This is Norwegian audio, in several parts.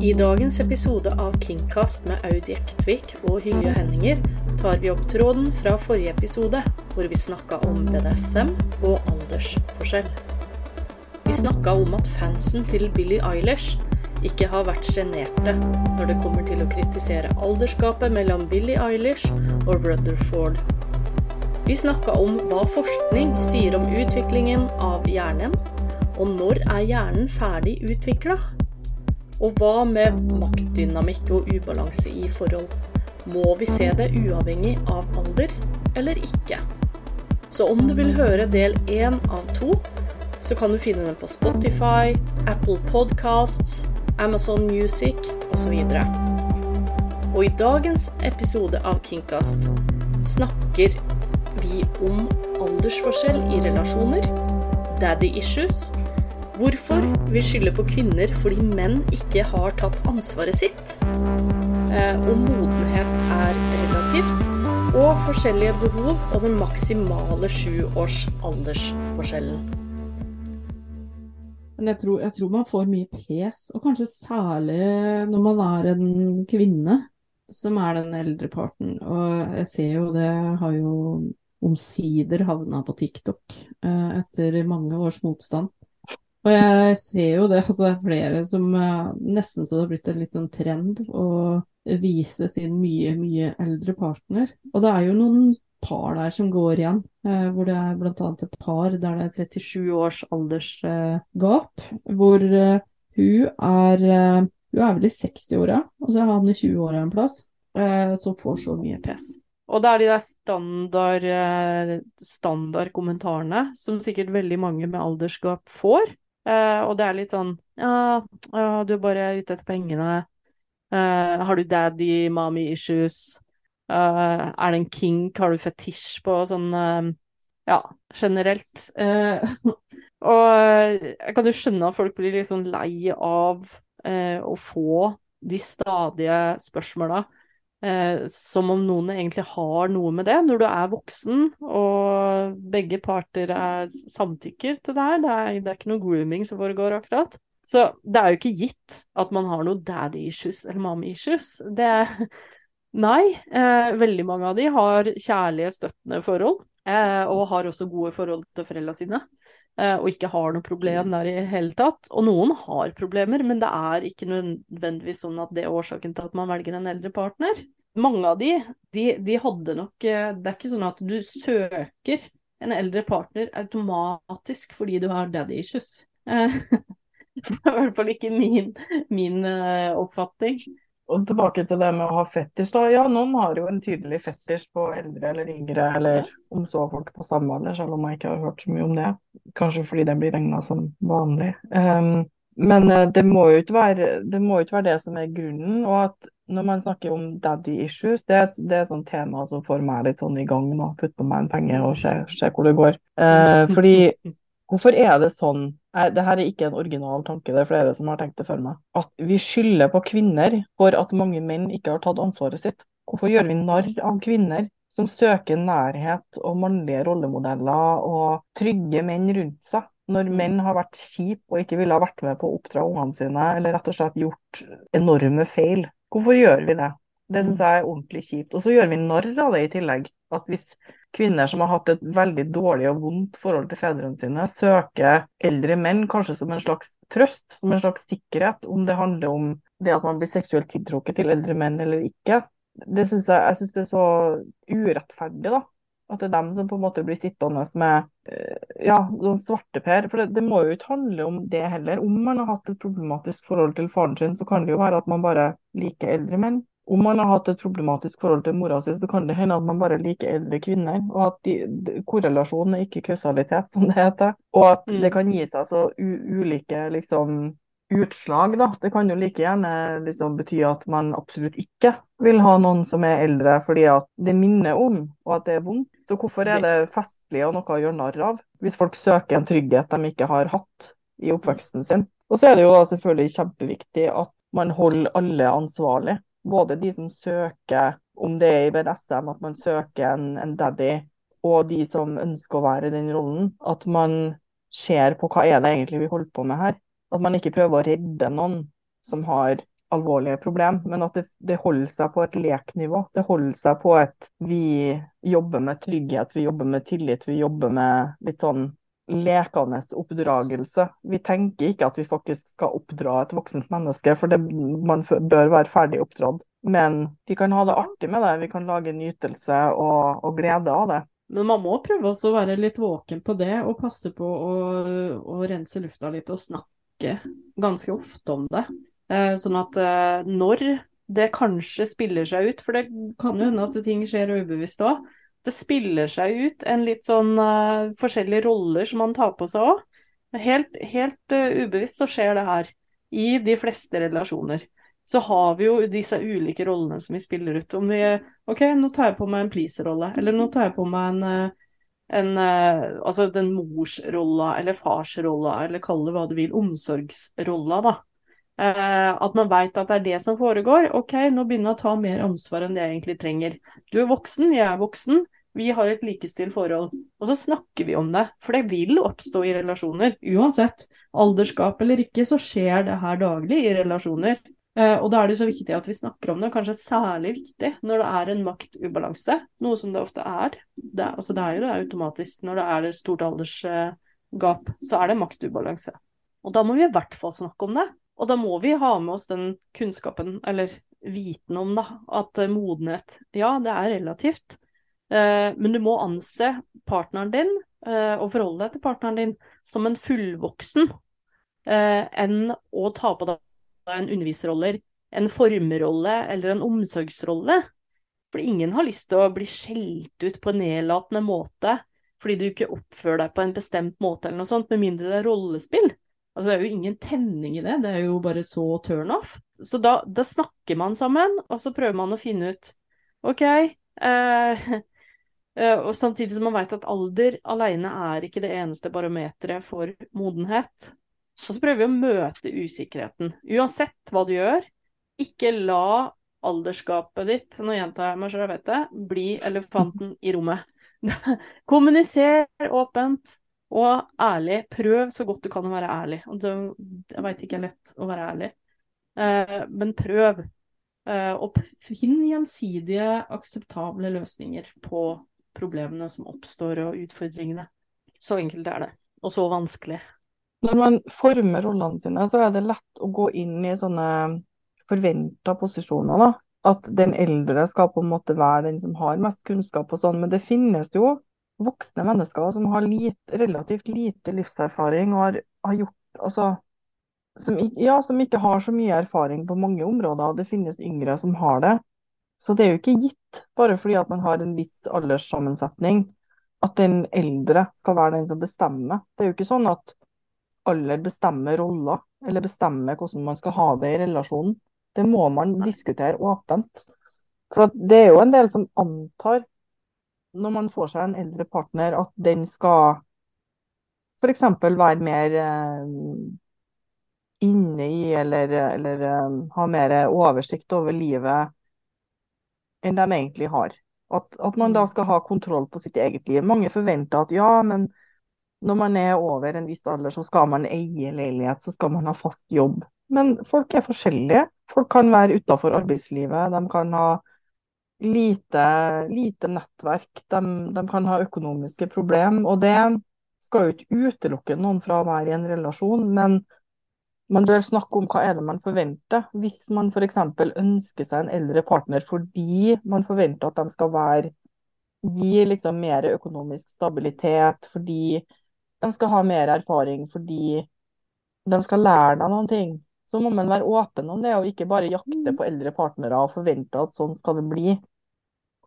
I dagens episode av Kingcast med Aud Jektvik og Hylje Henninger tar vi opp tråden fra forrige episode, hvor vi snakka om BDSM og aldersforskjell. Vi snakka om at fansen til Billie Eilish ikke har vært sjenerte når det kommer til å kritisere aldersgapet mellom Billie Eilish og Rutherford. Vi snakka om hva forskning sier om utviklingen av hjernen, og når er hjernen ferdig utvikla? Og hva med maktdynamikk og ubalanse i forhold? Må vi se det uavhengig av alder, eller ikke? Så om du vil høre del én av to, så kan du finne den på Spotify, Apple Podcasts, Amazon Music osv. Og, og i dagens episode av Kingcast snakker vi om aldersforskjell i relasjoner, daddy issues, Hvorfor vi skylder på kvinner fordi menn ikke har tatt ansvaret sitt. Eh, og modenhet er relativt. Og forskjellige behov og den maksimale sju års aldersforskjellen. Jeg tror, jeg tror, man får mye pes, og kanskje særlig når man er en kvinne som er den eldre parten. Og jeg ser jo det har jo omsider havna på TikTok eh, etter mange års motstand. Og jeg ser jo det at det er flere som uh, nesten så det har blitt en litt sånn trend å vise sin mye, mye eldre partner. Og det er jo noen par der som går igjen, uh, hvor det er bl.a. et par der det er 37 års aldersgap, hvor hun er hun er vel i 60-åra, og så er han i 20-åra en plass, som får så mye pes. Og det er de der standard, standard som sikkert veldig mange med aldersgap får. Uh, og det er litt sånn Ja, du er bare ute etter pengene. Uh, har du daddy, mommy issues? er det en kink? Har du fetisj på sånn Ja, generelt. og jeg kan jo skjønne at folk blir litt sånn lei av å få de stadige spørsmåla Eh, som om noen egentlig har noe med det, når du er voksen og begge parter er samtykker til det her. Det er, det er ikke noe grooming som foregår akkurat. Så det er jo ikke gitt at man har noe daddy issues eller mommy issues. Det Nei. Eh, veldig mange av de har kjærlige, støttende forhold, eh, og har også gode forhold til foreldra sine. Eh, og ikke har noe problem der i hele tatt. Og noen har problemer, men det er ikke nødvendigvis sånn at det er årsaken til at man velger en eldre partner. Mange av de, de, de hadde nok eh, Det er ikke sånn at du søker en eldre partner automatisk fordi du har daddy issues. Eh, det er i hvert fall ikke min, min oppfatning. Og tilbake til det med å ha fetisj. da, ja Noen har jo en tydelig fetisj på eldre eller yngre, eller om så folk på samme alder, selv om jeg ikke har hørt så mye om det. Kanskje fordi det blir regna som vanlig. Um, men eh, det må, jo ikke være, det må ikke være det som er grunnen. og at når man snakker om daddy issues, det er, det er et sånt tema som får meg litt sånn i gang nå. Putt på meg en penge og se, se hvor det går. Uh, fordi Hvorfor er det sånn, det her er ikke en original tanke, det er flere som har tenkt det før meg, at vi skylder på kvinner for at mange menn ikke har tatt ansvaret sitt? Hvorfor gjør vi narr av kvinner som søker nærhet og mannlige rollemodeller og trygge menn rundt seg? Når menn har vært kjipe og ikke ville ha vært med på å oppdra ungene sine, eller rett og slett gjort enorme feil. Hvorfor gjør vi det? Det syns jeg er ordentlig kjipt. Og så gjør vi narr av det i tillegg. At hvis kvinner som har hatt et veldig dårlig og vondt forhold til fedrene sine, søker eldre menn kanskje som en slags trøst, som en slags sikkerhet, om det handler om det at man blir seksuelt tiltrukket til eldre menn eller ikke. Det synes jeg, jeg synes det er så urettferdig, da. At det er dem som på en måte blir sittende med eh, ja, sånn svarteper. For det, det, må jo ikke handle om det heller. Om man har hatt et problematisk forhold til faren sin, så kan det jo være at man bare liker eldre menn om man har hatt et problematisk forhold til mora si, så kan det hende at man bare liker eldre kvinner. Og at de, de, korrelasjon er ikke kausalitet, som det heter. Og at mm. det kan gi seg så ulike liksom, utslag. Da. Det kan jo like gjerne liksom, bety at man absolutt ikke vil ha noen som er eldre, fordi at det minner om, og at det er vondt. Så hvorfor er det festlig og noe å gjøre narr av, hvis folk søker en trygghet de ikke har hatt i oppveksten sin? Og så er det jo selvfølgelig kjempeviktig at man holder alle ansvarlig både de som søker, om det er i BDSM, at man søker en, en daddy, og de som ønsker å være i den rollen. At man ser på hva er det egentlig vi holder på med her. At man ikke prøver å redde noen som har alvorlige problem, men at det, det holder seg på et leknivå. Det holder seg på et vi jobber med trygghet, vi jobber med tillit, vi jobber med litt sånn lekende oppdragelse. Vi tenker ikke at vi faktisk skal oppdra et voksent menneske, for det, man bør være ferdig oppdratt. Men vi kan ha det artig med det, vi kan lage nytelse og, og glede av det. Men man må prøve også å være litt våken på det, og passe på å, å rense lufta litt og snakke ganske ofte om det. Eh, sånn at eh, når det kanskje spiller seg ut, for det kan jo hende at ting skjer ubevisst òg, det spiller seg ut en litt sånn uh, forskjellige roller som man tar på seg òg. Helt, helt uh, ubevisst så skjer det her. I de fleste relasjoner. Så har vi jo disse ulike rollene som vi spiller ut. Om vi OK, nå tar jeg på meg en pleaser-rolle, eller nå tar jeg på meg en, eh, en Altså den morsrolla eller farsrolla, eller kall det hva du vil, omsorgsrolla, da. At man veit at det er det som foregår. OK, nå begynner jeg å ta mer ansvar enn det jeg egentlig trenger. Du er voksen, jeg er voksen. Vi har et likestilt forhold. Og så snakker vi om det. For det vil oppstå i relasjoner. Uansett alderskap eller ikke, så skjer det her daglig i relasjoner. Uh, og da er det så viktig at vi snakker om det, og kanskje særlig viktig når det er en maktubalanse, noe som det ofte er. Det, altså det er jo det automatisk. Når det er et stort aldersgap, så er det maktubalanse. Og da må vi i hvert fall snakke om det. Og da må vi ha med oss den kunnskapen, eller viten om, da, at eh, modenhet, ja, det er relativt. Eh, men du må anse partneren din, eh, og forholde deg til partneren din, som en fullvoksen, eh, enn å ta på deg en underviserrolle, en formerrolle eller en omsorgsrolle. For ingen har lyst til å bli skjelt ut på en nedlatende måte fordi du ikke oppfører deg på en bestemt måte eller noe sånt, med mindre det er rollespill. Altså, det er jo ingen tenning i det, det er jo bare så turn off. Så da, da snakker man sammen, og så prøver man å finne ut OK eh Og samtidig som man vet at alder alene er ikke det eneste barometeret for modenhet. Og så prøver vi å møte usikkerheten. Uansett hva du gjør, ikke la aldersgapet ditt, nå gjentar jeg meg sjøl, vet det, bli elefanten i rommet. Kommuniser åpent. Og ærlig. Prøv så godt du kan å være ærlig. Og det, jeg veit ikke er lett å være ærlig, eh, men prøv. Eh, og finn gjensidige, akseptable løsninger på problemene som oppstår, og utfordringene. Så enkelt er det. Og så vanskelig. Når man former rollene sine, så er det lett å gå inn i sånne forventa posisjoner. da. At den eldre skal på en måte være den som har mest kunnskap og sånn. Men det finnes jo voksne mennesker som har lite, relativt lite livserfaring og har, har gjort altså, som, ja, som ikke har så mye erfaring på mange områder. Det finnes yngre som har det. Så det er jo ikke gitt, bare fordi at man har en viss alderssammensetning, at den eldre skal være den som bestemmer. Det er jo ikke sånn at alder bestemmer roller, eller bestemmer hvordan man skal ha det i relasjonen. Det må man diskutere åpent. For det er jo en del som antar når man får seg en eldre partner, at den skal f.eks. være mer eh, inne i eller, eller eh, ha mer oversikt over livet enn de egentlig har. At, at, man da mm. skal ha kontroll på sitt eget liv. Mange forventer at ja, men når man er over en viss alder, så skal man eie leilighet, så skal man ha fast jobb. Men folk er forskjellige. Folk kan være utafor arbeidslivet. De kan ha lite, lite nettverk. De, de, kan ha økonomiske problemer. Og det skal jo ikke utelukke noen fra å være i en relasjon, men man bør snakke om hva er det man forventer. Hvis man f.eks. ønsker seg en eldre partner fordi man forventer at de skal være, gi liksom mer økonomisk stabilitet, fordi de skal ha mer erfaring, fordi de skal lære deg noen ting, så må man være åpen om det, og ikke bare jakte på eldre partnere og forvente at sånn skal det bli.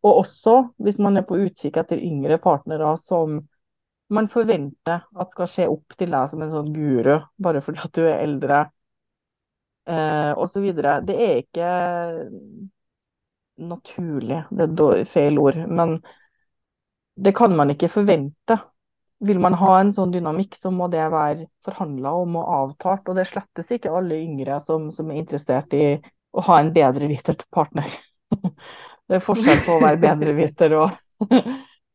Og også hvis man er på utkikk etter yngre partnere som man forventer at skal se opp til deg som en sånn guru, bare fordi at du er eldre, eh, osv. Det er ikke naturlig, det er feil ord, men det kan man ikke forvente vil man ha en sånn dynamikk, så må det være forhandla om og avtalt. Og det slettes ikke alle yngre som, som, er interessert i å ha en bedre hvitert partner. det er forskjell på å være bedreviter og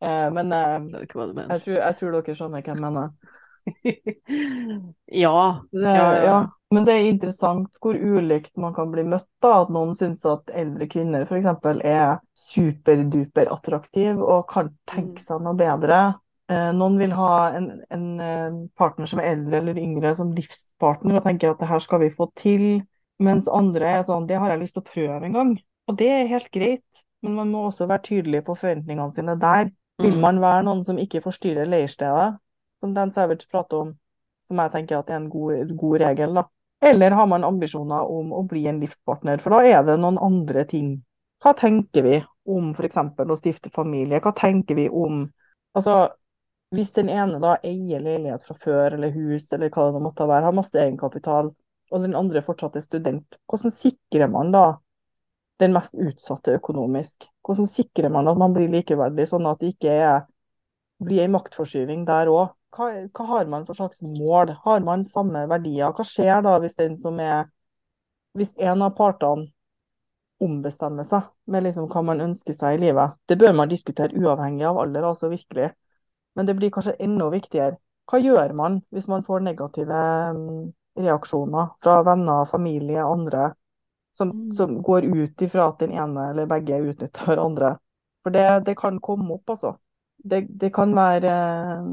eh, Men eh, jeg tror, jeg tror, dere skjønner hva jeg mener. ja. Det, ja. Men det er interessant hvor ulikt man kan bli møtt. da, At noen syns at eldre kvinner f.eks. er superduper attraktive og kan tenke seg noe bedre. Eh, noen vil ha en, en, eh, partner som er eldre eller yngre som livspartner og tenker at det her skal vi få til. Mens andre er sånn det har jeg lyst til å prøve en gang. Og det er helt greit, men man må også være tydelig på forventningene sine der. Vil Mm. man være noen som ikke forstyrrer leirstedet, som Dan Savage prater om, som jeg tenker at er en god, god regel, da. Eller har man ambisjoner om å bli en livspartner, for da er det noen andre ting. Hva tenker vi om f.eks. å stifte familie? Hva tenker vi om Altså, hvis den ene da eier leilighet fra før, eller hus, eller hva det måtte være, har masse egenkapital, og den andre fortsatt er student, hvordan sikrer man da den mest utsatte økonomisk? Hvordan sikrer man at man blir likeverdig, sånn at det ikke er, blir en maktforskyving der òg? Hva, hva har man for slags mål? Har man samme verdier? Hva skjer da hvis er Hvis en av partene ombestemmer seg med liksom hva man ønsker seg i livet? Det bør man diskutere uavhengig av alder, altså virkelig. Men det blir kanskje enda viktigere. Hva gjør man hvis man får negative reaksjoner fra venner, familie, andre, som, Mm. som går ut ifra at den ene eller begge utnytter hverandre? For det, det kan komme opp, altså. Det, det kan være eh,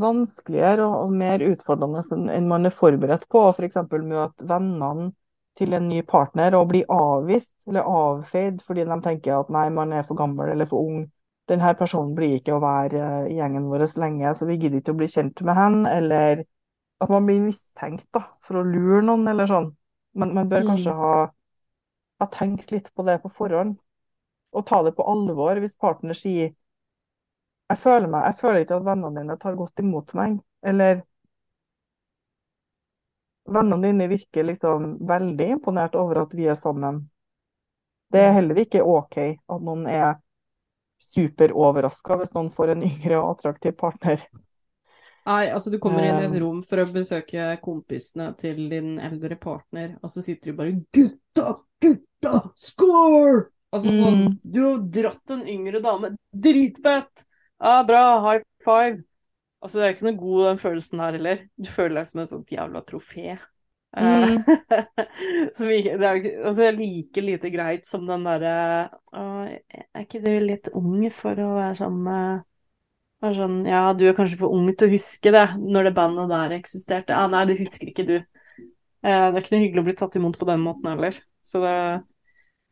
vanskeligere og, og mer utfordrende enn enn man er forberedt på. F.eks. møte vennene til en ny partner og bli avvist eller avfeid fordi de tenker at nei, man er for gammel eller for ung. Denne personen blir ikke å være eh, i gjengen vår lenge, så vi gidder ikke å bli kjent med henne. Eller at man blir mistenkt da, for å lure noen, eller sånn. Men man bør Mm. kanskje ha, ha tenkt litt på det på forhånd. Og ta det på alvor hvis partner sier jeg føler, meg, jeg føler ikke at vennene dine tar godt imot meg. Eller vennene dine virker liksom veldig imponert over at vi er sammen. Det er heller ikke OK at noen er superoverraska hvis noen får en yngre og attraktiv partner. Nei, altså du kommer inn i et Um, rom for å besøke kompisene til din eldre partner, og så sitter du bare 'Gutta, gutta, score!' Altså sånn Mm. Du har dratt en yngre dame. Dritfett! Ja, bra, high five. Altså, det er ikke noe god den følelsen her heller. Du føler deg som en sånt jævla trofé. Eh, Mm. som ikke, det er, altså, like lite greit som den derre «Å, Er ikke du litt ung for å være sammen med være sånn, ja, du er kanskje for ung til å huske det, når det bandet der eksisterte. Ja, nei, det husker ikke du. Eh, det er ikke noe hyggelig å bli tatt imot på den måten heller. Så det,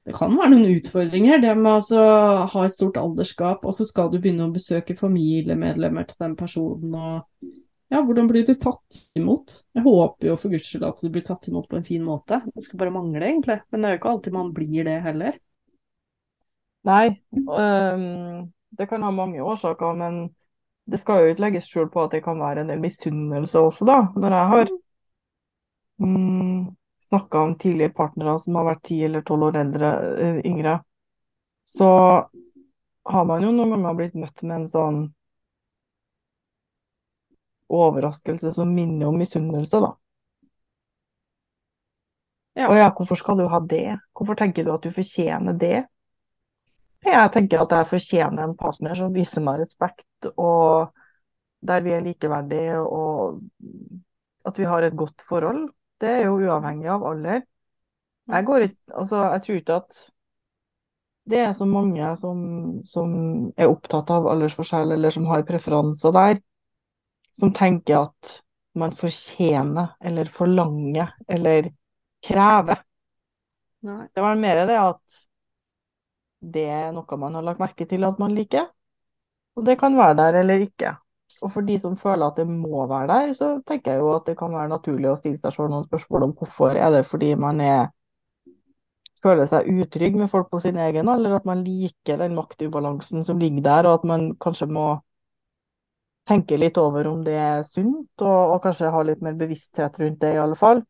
det kan være noen utfordringer, det med altså ha et stort aldersgap, og så skal du begynne å besøke familiemedlemmer til den personen, og ja, hvordan blir du tatt imot? Jeg håper jo for guds skyld at du blir tatt imot på en fin måte. Det skal bare mangle, egentlig. Men det er jo ikke alltid man blir det heller. Nei, um, det kan ha mange årsaker, men det skal jo ikke legges skjul på at det kan være en del misunnelse også, da. Når jeg har mm, snakka om tidligere partnere som har vært ti eller tolv år eldre, øh, yngre, så har man jo noen ganger blitt møtt med en sånn overraskelse som minner om misunnelse, da. Ja. Og ja, hvorfor skal du ha det? Hvorfor tenker du at du fortjener det? Jeg tenker at jeg fortjener en partner som viser meg respekt, og der vi er likeverdige, og at vi har et godt forhold. Det er jo uavhengig av alder. Jeg går ikke, altså, jeg tror ikke at det er så mange som, som er opptatt av aldersforskjell, eller som har preferanser der, som tenker at man fortjener, eller forlanger, eller krever. Nei. Det var mer det at det er noe man har lagt merke til at man liker, og det kan være der eller ikke. Og for de som føler at det må være der, så tenker jeg jo at det kan være naturlig å stille seg selv noen spørsmål om hvorfor. Er det fordi man er, føler seg utrygg med folk på sin egen eller at man liker den maktubalansen som ligger der, og at man kanskje må tenke litt over om det er sunt, og, og kanskje ha litt mer bevissthet rundt det, i alle fall.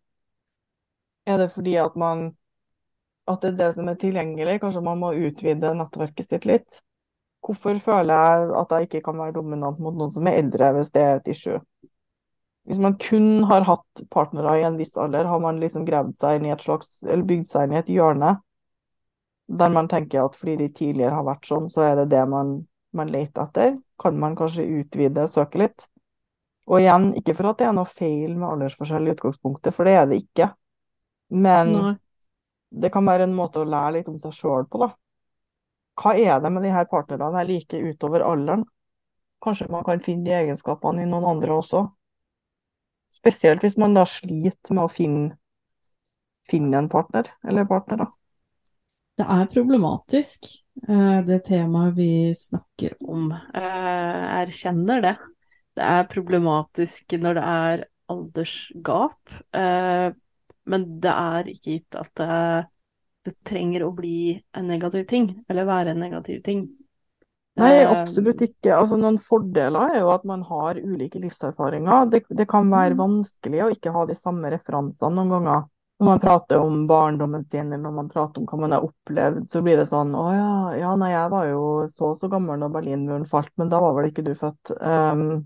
Er det fordi at man at det er det som er tilgjengelig. Kanskje man må utvide nettverket sitt litt. Hvorfor føler jeg at jeg ikke kan være dominant mot noen som er eldre, hvis det er et issue? Hvis man kun har hatt partnere i en viss alder, har man liksom gravd seg inn i et slags, eller bygd seg inn i et hjørne der man tenker at fordi de tidligere har vært sånn, så er det det man, man leter etter. Kan man kanskje utvide, søke litt? Og igjen, ikke for at det er noe feil med aldersforskjell i utgangspunktet, for det er det ikke. Men Nei. Det kan være en måte å lære litt om seg sjøl på, da. Hva er det med de her partnerne jeg liker utover alderen? Kanskje man kan finne de egenskapene i noen andre også. Spesielt hvis man da sliter med å finne, finne en partner, eller partner, da. Det er problematisk, eh, det temaet vi snakker om. Jeg erkjenner det. Det er problematisk når det er aldersgap, eh, men det er ikke gitt at det, det trenger å bli en negativ ting, eller være en negativ ting. Nei, Eh, absolutt ikke. Altså, noen fordeler er jo at man har ulike livserfaringer. Det, det kan være Mm. vanskelig å ikke ha de samme referansene noen ganger. Når man prater om barndommen sin, eller når man prater om hva man har opplevd, så blir det sånn Å ja, ja, nei, jeg var jo så og så gammel da Berlinmuren falt, men da var vel ikke du født. Um,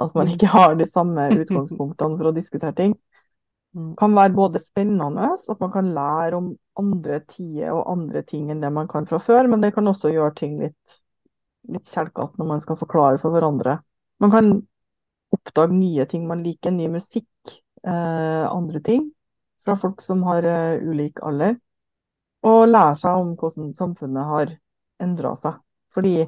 at man ikke har de samme utgangspunktene for å diskutere ting. Mm. Kan være både spennende, at man kan lære om andre tider og andre ting enn det man kan fra før, men det kan også gjøre ting litt, litt kjelkete når man skal forklare for hverandre. Man kan oppdage nye ting man liker, ny musikk, eh, andre ting fra folk som har eh, ulik alder, og lære seg om hvordan samfunnet har endra seg. Fordi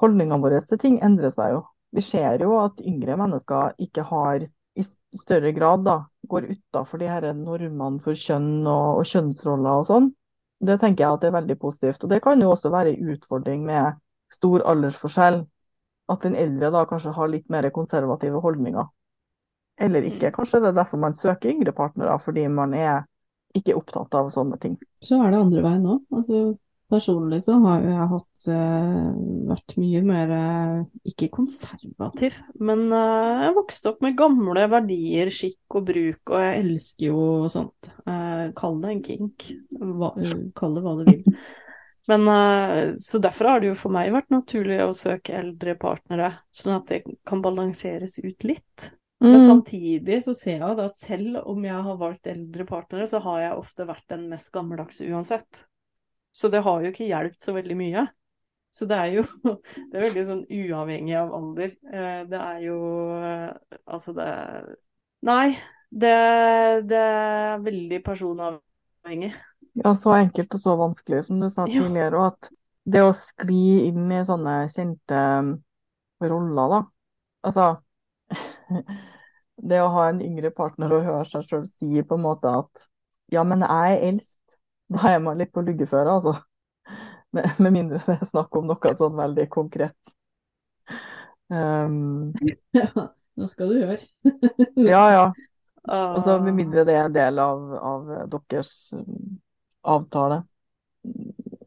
holdningene våre til ting endrer seg jo. Vi ser jo at yngre mennesker ikke har i større grad da, går utafor de her normene for kjønn og, og kjønnsroller og sånn. Det tenker jeg at det er veldig positivt. Og det kan jo også være en utfordring med stor aldersforskjell. At den eldre da kanskje har litt mer konservative holdninger. Eller ikke. Kanskje det er derfor man søker yngre partnere, fordi man er ikke opptatt av sånne ting. Så er det andre veien òg. Altså, personlig så har jo jeg hatt eh, vært mye mer eh, ikke konservativ, men eh, jeg vokste opp med gamle verdier, skikk og bruk, og jeg elsker jo sånt. Kall det en kink, kall det hva du vil. Men Så derfor har det jo for meg vært naturlig å søke eldre partnere, sånn at det kan balanseres ut litt. Men Mm. samtidig så ser jeg at selv om jeg har valgt eldre partnere, så har jeg ofte vært den mest gammeldagse uansett. Så det har jo ikke hjulpet så veldig mye. Så det er jo det er veldig sånn uavhengig av alder. Eh, Det er jo eh, Altså, det Nei, det, det er veldig personavhengig. Ja, så enkelt og så vanskelig, som du sa tidligere. Og at det å skli inn i sånne kjente um, roller, da. Altså Det å ha en yngre partner og høre seg sjøl si på en måte at ja, men jeg er eldst. Da er man litt på luggeføre, altså. Med, med mindre det er snakk om noe sånn veldig konkret. Um, Ja, nå skal du høre. ja, ja. Ah, Altså, med mindre det er en del av, av deres um, avtale.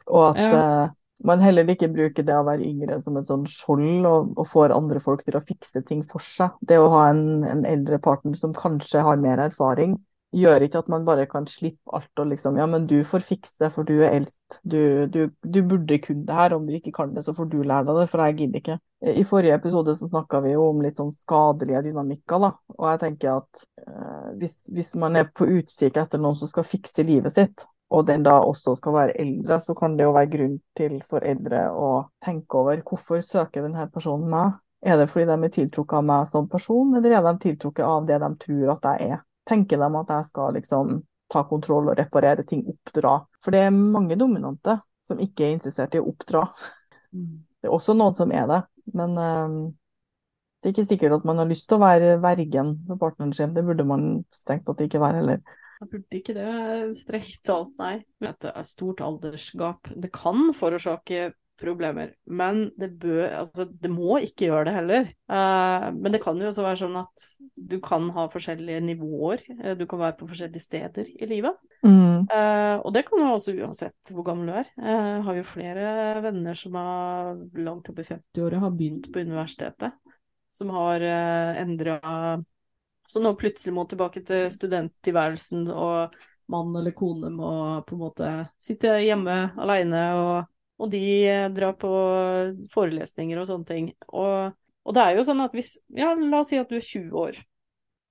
Og at Ja. uh, man heller ikke bruker det å være yngre som et sånn skjold og, og får andre folk til å fikse ting for seg. Det å ha en, en eldre partner som kanskje har mer erfaring, gjør ikke at man bare kan slippe alt og liksom Ja, men du får fikse, for du er eldst. Du, du, du burde kunne det her. Om du ikke kan det, så får du lære deg det, for jeg gidder ikke. I forrige episode så snakka vi jo om litt sånn skadelige dynamikker, da. Og jeg tenker at eh, hvis, hvis man er på utkikk etter noen som skal fikse livet sitt, og den da også skal være eldre, så kan det jo være grunn til for eldre å tenke over hvorfor søker denne personen meg? Er det fordi de er tiltrukket av meg som person, eller er de tiltrukket av det de tror at jeg er? Tenker de at jeg skal liksom ta kontroll og reparere ting, oppdra? For det er mange dominante som ikke er interessert i å oppdra. mm. Det er også noen som er det, men eh, det er ikke sikkert at man har lyst til å være vergen med partneren sin. Det burde man strengt tatt ikke være heller. Jeg burde ikke det, strengt talt, nei. Er stort aldersgap. Det kan forårsake problemer, men det bør Altså, det må ikke gjøre det heller. Eh, men det kan jo også være sånn at du kan ha forskjellige nivåer. Eh, du kan være på forskjellige steder i livet. Mm. Eh, og det kan du også uansett hvor gammel du er. Jeg har jo flere venner som har langt opp i 50-åra har begynt på universitetet, som har uh, endra Så nå plutselig må tilbake til studenttilværelsen, og mann eller kone må på en måte sitte hjemme aleine, og, og de eh, drar på forelesninger og sånne ting. Og, og det er jo sånn at hvis Ja, la oss si at du er 20 år,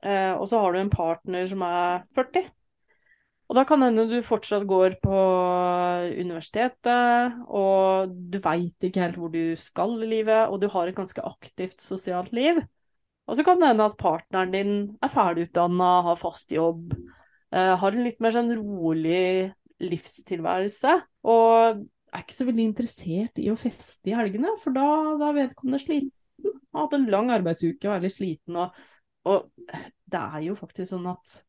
eh, og så har du en partner som er 40. Og da kan hende du fortsatt går på universitetet, og du veit ikke helt hvor du skal i livet, og du har et ganske aktivt sosialt liv. Og så kan det hende at partneren din er ferdigutdanna, har fast jobb, eh, har en litt mer sånn rolig livstilværelse, og er ikke så veldig interessert i å feste i helgene, for da, da er vedkommende sliten. Har hatt en lang arbeidsuke og er litt sliten. Og, og, det er jo faktisk sånn at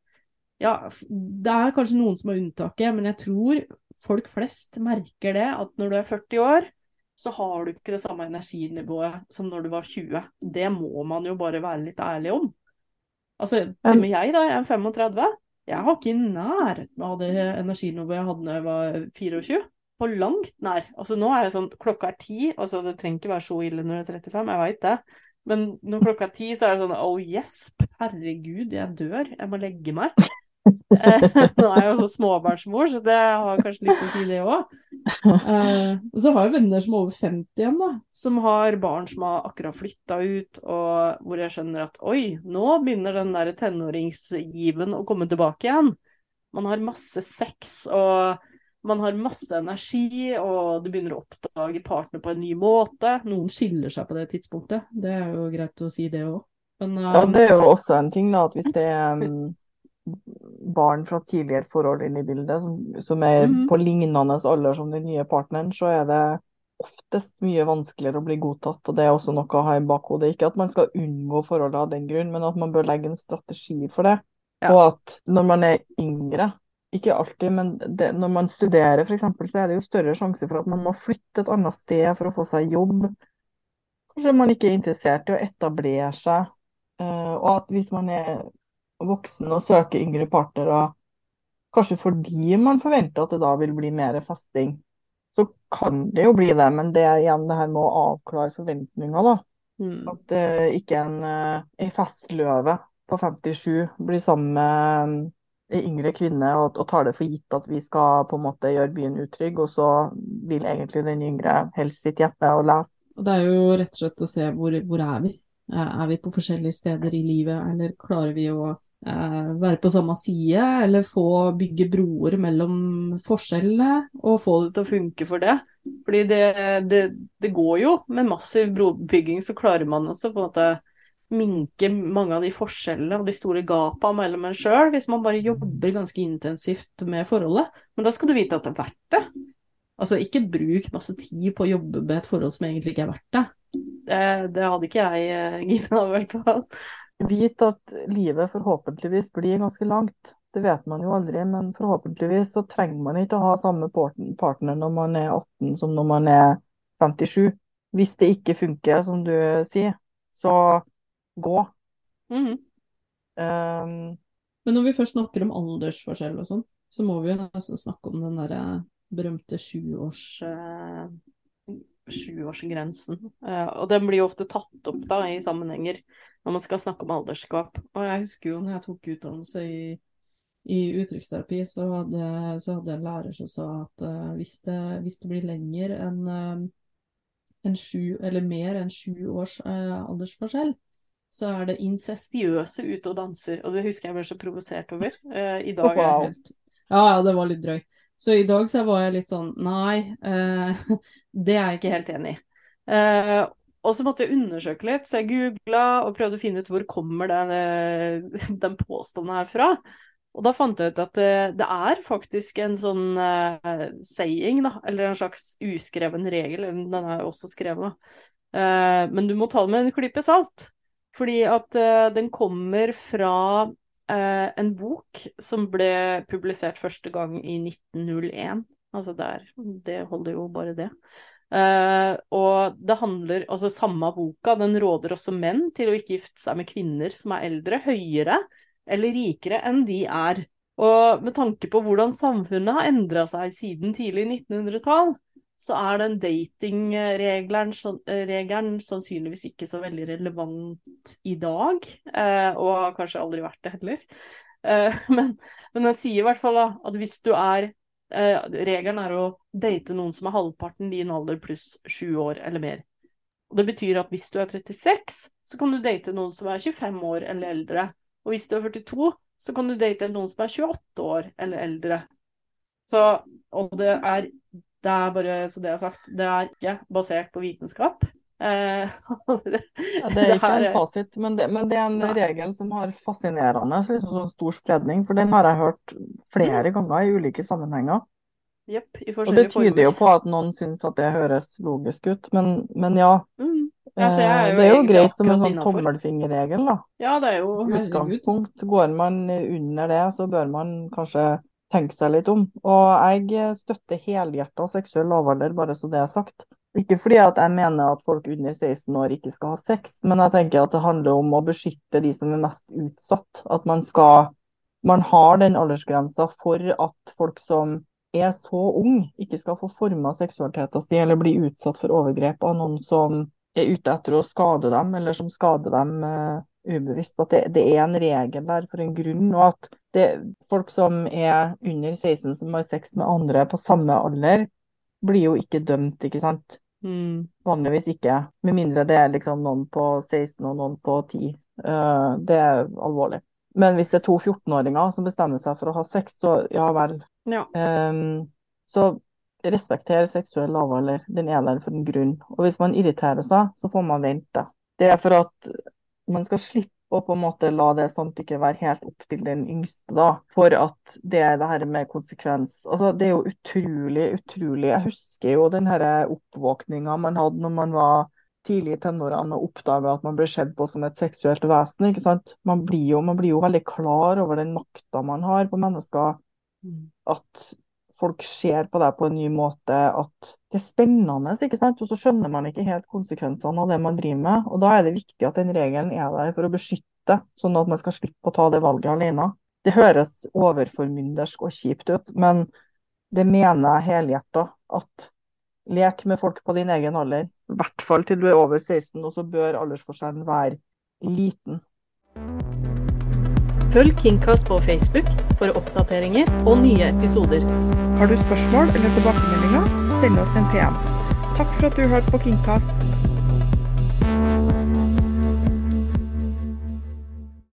Ja, det er kanskje noen som har unntaket, men jeg tror folk flest merker det, at når du er 40 år, så har du ikke det samme energinivået som når du var 20. Det må man jo bare være litt ærlig om. Altså, til og med jeg, da, jeg er 35. Jeg har ikke i nærheten av det energinivået jeg hadde da jeg var 24 på langt nær. Altså nå er det sånn klokka er ti, altså det trenger ikke være så ille når det er 35, jeg veit det. Men når klokka er ti, så er det sånn oh gjesp, herregud, jeg dør, jeg må legge meg. Eh, nå er jeg jo så småbarnsmor, så det har kanskje litt å si, det òg. Eh, så har jeg venner som er over 50 igjen, da. Som har barn som har akkurat flytta ut, og hvor jeg skjønner at oi, nå begynner den der tenåringsgiven å komme tilbake igjen. Man har masse sex og man har masse energi, og du begynner å oppdage partner på en ny måte. Noen skiller seg på det tidspunktet, det er jo greit å si det òg. Um... Ja, det er jo også en ting, da, at hvis det er um, barn fra tidligere forhold inn i bildet, som, som er mm. på lignende alder som den nye partneren, så er det oftest mye vanskeligere å bli godtatt. og Det er også noe å ha i bakhodet. Ikke at man skal unngå forholdet av den grunn, men at man bør legge en strategi for det. Ja. Og at når man er yngre, ikke alltid, men det, når man studerer f.eks., så er det jo større sjanse for at man må flytte et annet sted for å få seg jobb. Kanskje man ikke er interessert i å etablere seg. Uh, og at hvis man er voksen og søker yngre partnere, kanskje fordi man forventer at det da vil bli mer festing, så kan det jo bli det. Men det er igjen det her med å avklare forventninger, da. Mm. At uh, ikke en, uh, en festløve på 57 blir sammen med yngre kvinne og, og, tar det for gitt at vi skal på en måte gjøre byen utrygg, og så vil egentlig den yngre helst sitte hjemme og lese. Og Det er jo rett og slett å se hvor, hvor er vi? Er vi på forskjellige steder i livet, eller klarer vi å eh, være på samme side, eller få bygge broer mellom forskjellene, og få det til å funke for det? Fordi det, det, det går jo. Med massiv brobygging så klarer man også på en måte minke mange av de forskjellene og de store gapene mellom en sjøl, hvis man bare jobber ganske intensivt med forholdet. Men da skal du vite at det er verdt det. Altså, ikke bruk masse tid på å jobbe med et forhold som egentlig ikke er verdt det. Det, det hadde ikke jeg gidda, giddet, i hvert fall. Vit at livet forhåpentligvis blir ganske langt. Det vet man jo aldri, men forhåpentligvis så trenger man ikke å ha samme partner når man er 18 som når man er 57. Hvis det ikke funker, som du sier, så gå. Mm. Um, Men når vi først snakker om aldersforskjell og sånn, så må vi jo nesten snakke om den derre berømte sjuårs... Uh, sjuårsgrensen. Uh, og den blir jo ofte tatt opp da i sammenhenger når man skal snakke om alderskap. Og jeg husker jo når jeg tok utdannelse i, i uttrykksterapi, så hadde, så hadde, en lærer som sa at uh, hvis, det, hvis, det, blir lenger enn uh, en sju, eller mer enn sju års aldersforskjell, så er det incestiøse ute og danser. Og det husker jeg ble så provosert over. Uh, I dag er helt Ja, ja, det var litt drøy. Så i dag så var jeg litt sånn Nei, uh, det er jeg ikke helt enig i. Uh, og så måtte jeg undersøke litt, så jeg googla og prøvde å finne ut hvor kommer den, den påstanden her fra. Og da fant jeg ut at det, det er faktisk en sånn saying, da, eller en slags uskreven regel, den er også skrevet, da. Men du må ta det med en klype salt. Fordi at uh, den kommer fra uh, en bok som ble publisert første gang i 1901. Altså der, det holder jo bare det. Uh, og det handler Altså samme boka, den råder også menn til å ikke gifte seg med kvinner som er eldre, høyere eller rikere enn de er. Og med tanke på hvordan samfunnet har endra seg siden tidlig 1900-tall, så er den datingregelen regelen sannsynligvis ikke så veldig relevant i dag, eh, og har kanskje aldri vært det heller. Eh, men, men den sier i hvert fall at hvis du er eh, Regelen er å date noen som er halvparten din alder pluss sju år eller mer. Og Det betyr at hvis du er 36, så kan du date noen som er 25 år eller eldre. Og hvis du er 42, så kan du date noen som er 28 år eller eldre. Så, og det er det er bare så det er sagt, det er ikke basert på vitenskap. Eh, det, Ja, det er ikke her en fasit, men det, men det er en ja. regel som har fascinerende liksom, sånn stor spredning. For den har jeg hørt flere ganger i ulike sammenhenger. Yep, i Og det tyder jo på at noen syns at det høres logisk ut. Men, men ja, Mm. Ja, er eh, det er jo greit som en sånn tommelfingerregel, da. Ja, det er jo. Utgangspunkt. Går man under det, så bør man kanskje tenke seg litt om. Og jeg støtter helhjertet seksuell lavalder, bare så det er sagt. Ikke fordi at jeg mener at folk under 16 år ikke skal ha sex, men jeg tenker at det handler om å beskytte de som er mest utsatt. At man skal Man har den aldersgrensa for at folk som er så ung, ikke skal få forma seksualiteten sin eller bli utsatt for overgrep av noen som er ute etter å skade dem, eller som skader dem eh, ubevisst. At det, det er en regel der for en grunn, og at det, folk som er under 16 som har sex med andre på samme alder, blir jo ikke dømt, ikke sant? mm. Vanligvis ikke. Med mindre det er liksom noen på 16 og noen på 10. Uh, det er alvorlig. Men hvis det er to 14-åringer som bestemmer seg for å ha sex, så ja vel. Ja. Um, så respekter seksuell lavalder. Den er der for en grunn. Og hvis man irriterer seg, så får man vente. Det er for at man skal slippe å på en måte la det samtykket være helt opp til den yngste, da. For at det er det her med konsekvens Altså, det er jo utrolig, utrolig Jeg husker jo den her oppvåkninga man hadde når man var tidlig i tenårene og oppdaga at man ble sett på som et seksuelt vesen. ikke sant? Man blir jo, man blir jo veldig klar over den makta man har på mennesker Mm. at folk ser på deg på en ny måte, at det er spennende, ikke sant? Og så skjønner man ikke helt konsekvensene av det man driver med. Og da er det viktig at den regelen er der for å beskytte, sånn at man skal slippe å ta det valget alene. Det høres overformyndersk og kjipt ut, men det mener jeg helhjerta. At lek med folk på din egen alder, i hvert fall til du er over 16, og så bør aldersforskjellen være liten. Følg Kingcast på Facebook for oppdateringer og nye episoder. Har du spørsmål eller tilbakemeldinger, send oss en PM. Takk for at du hørte på Kingcast.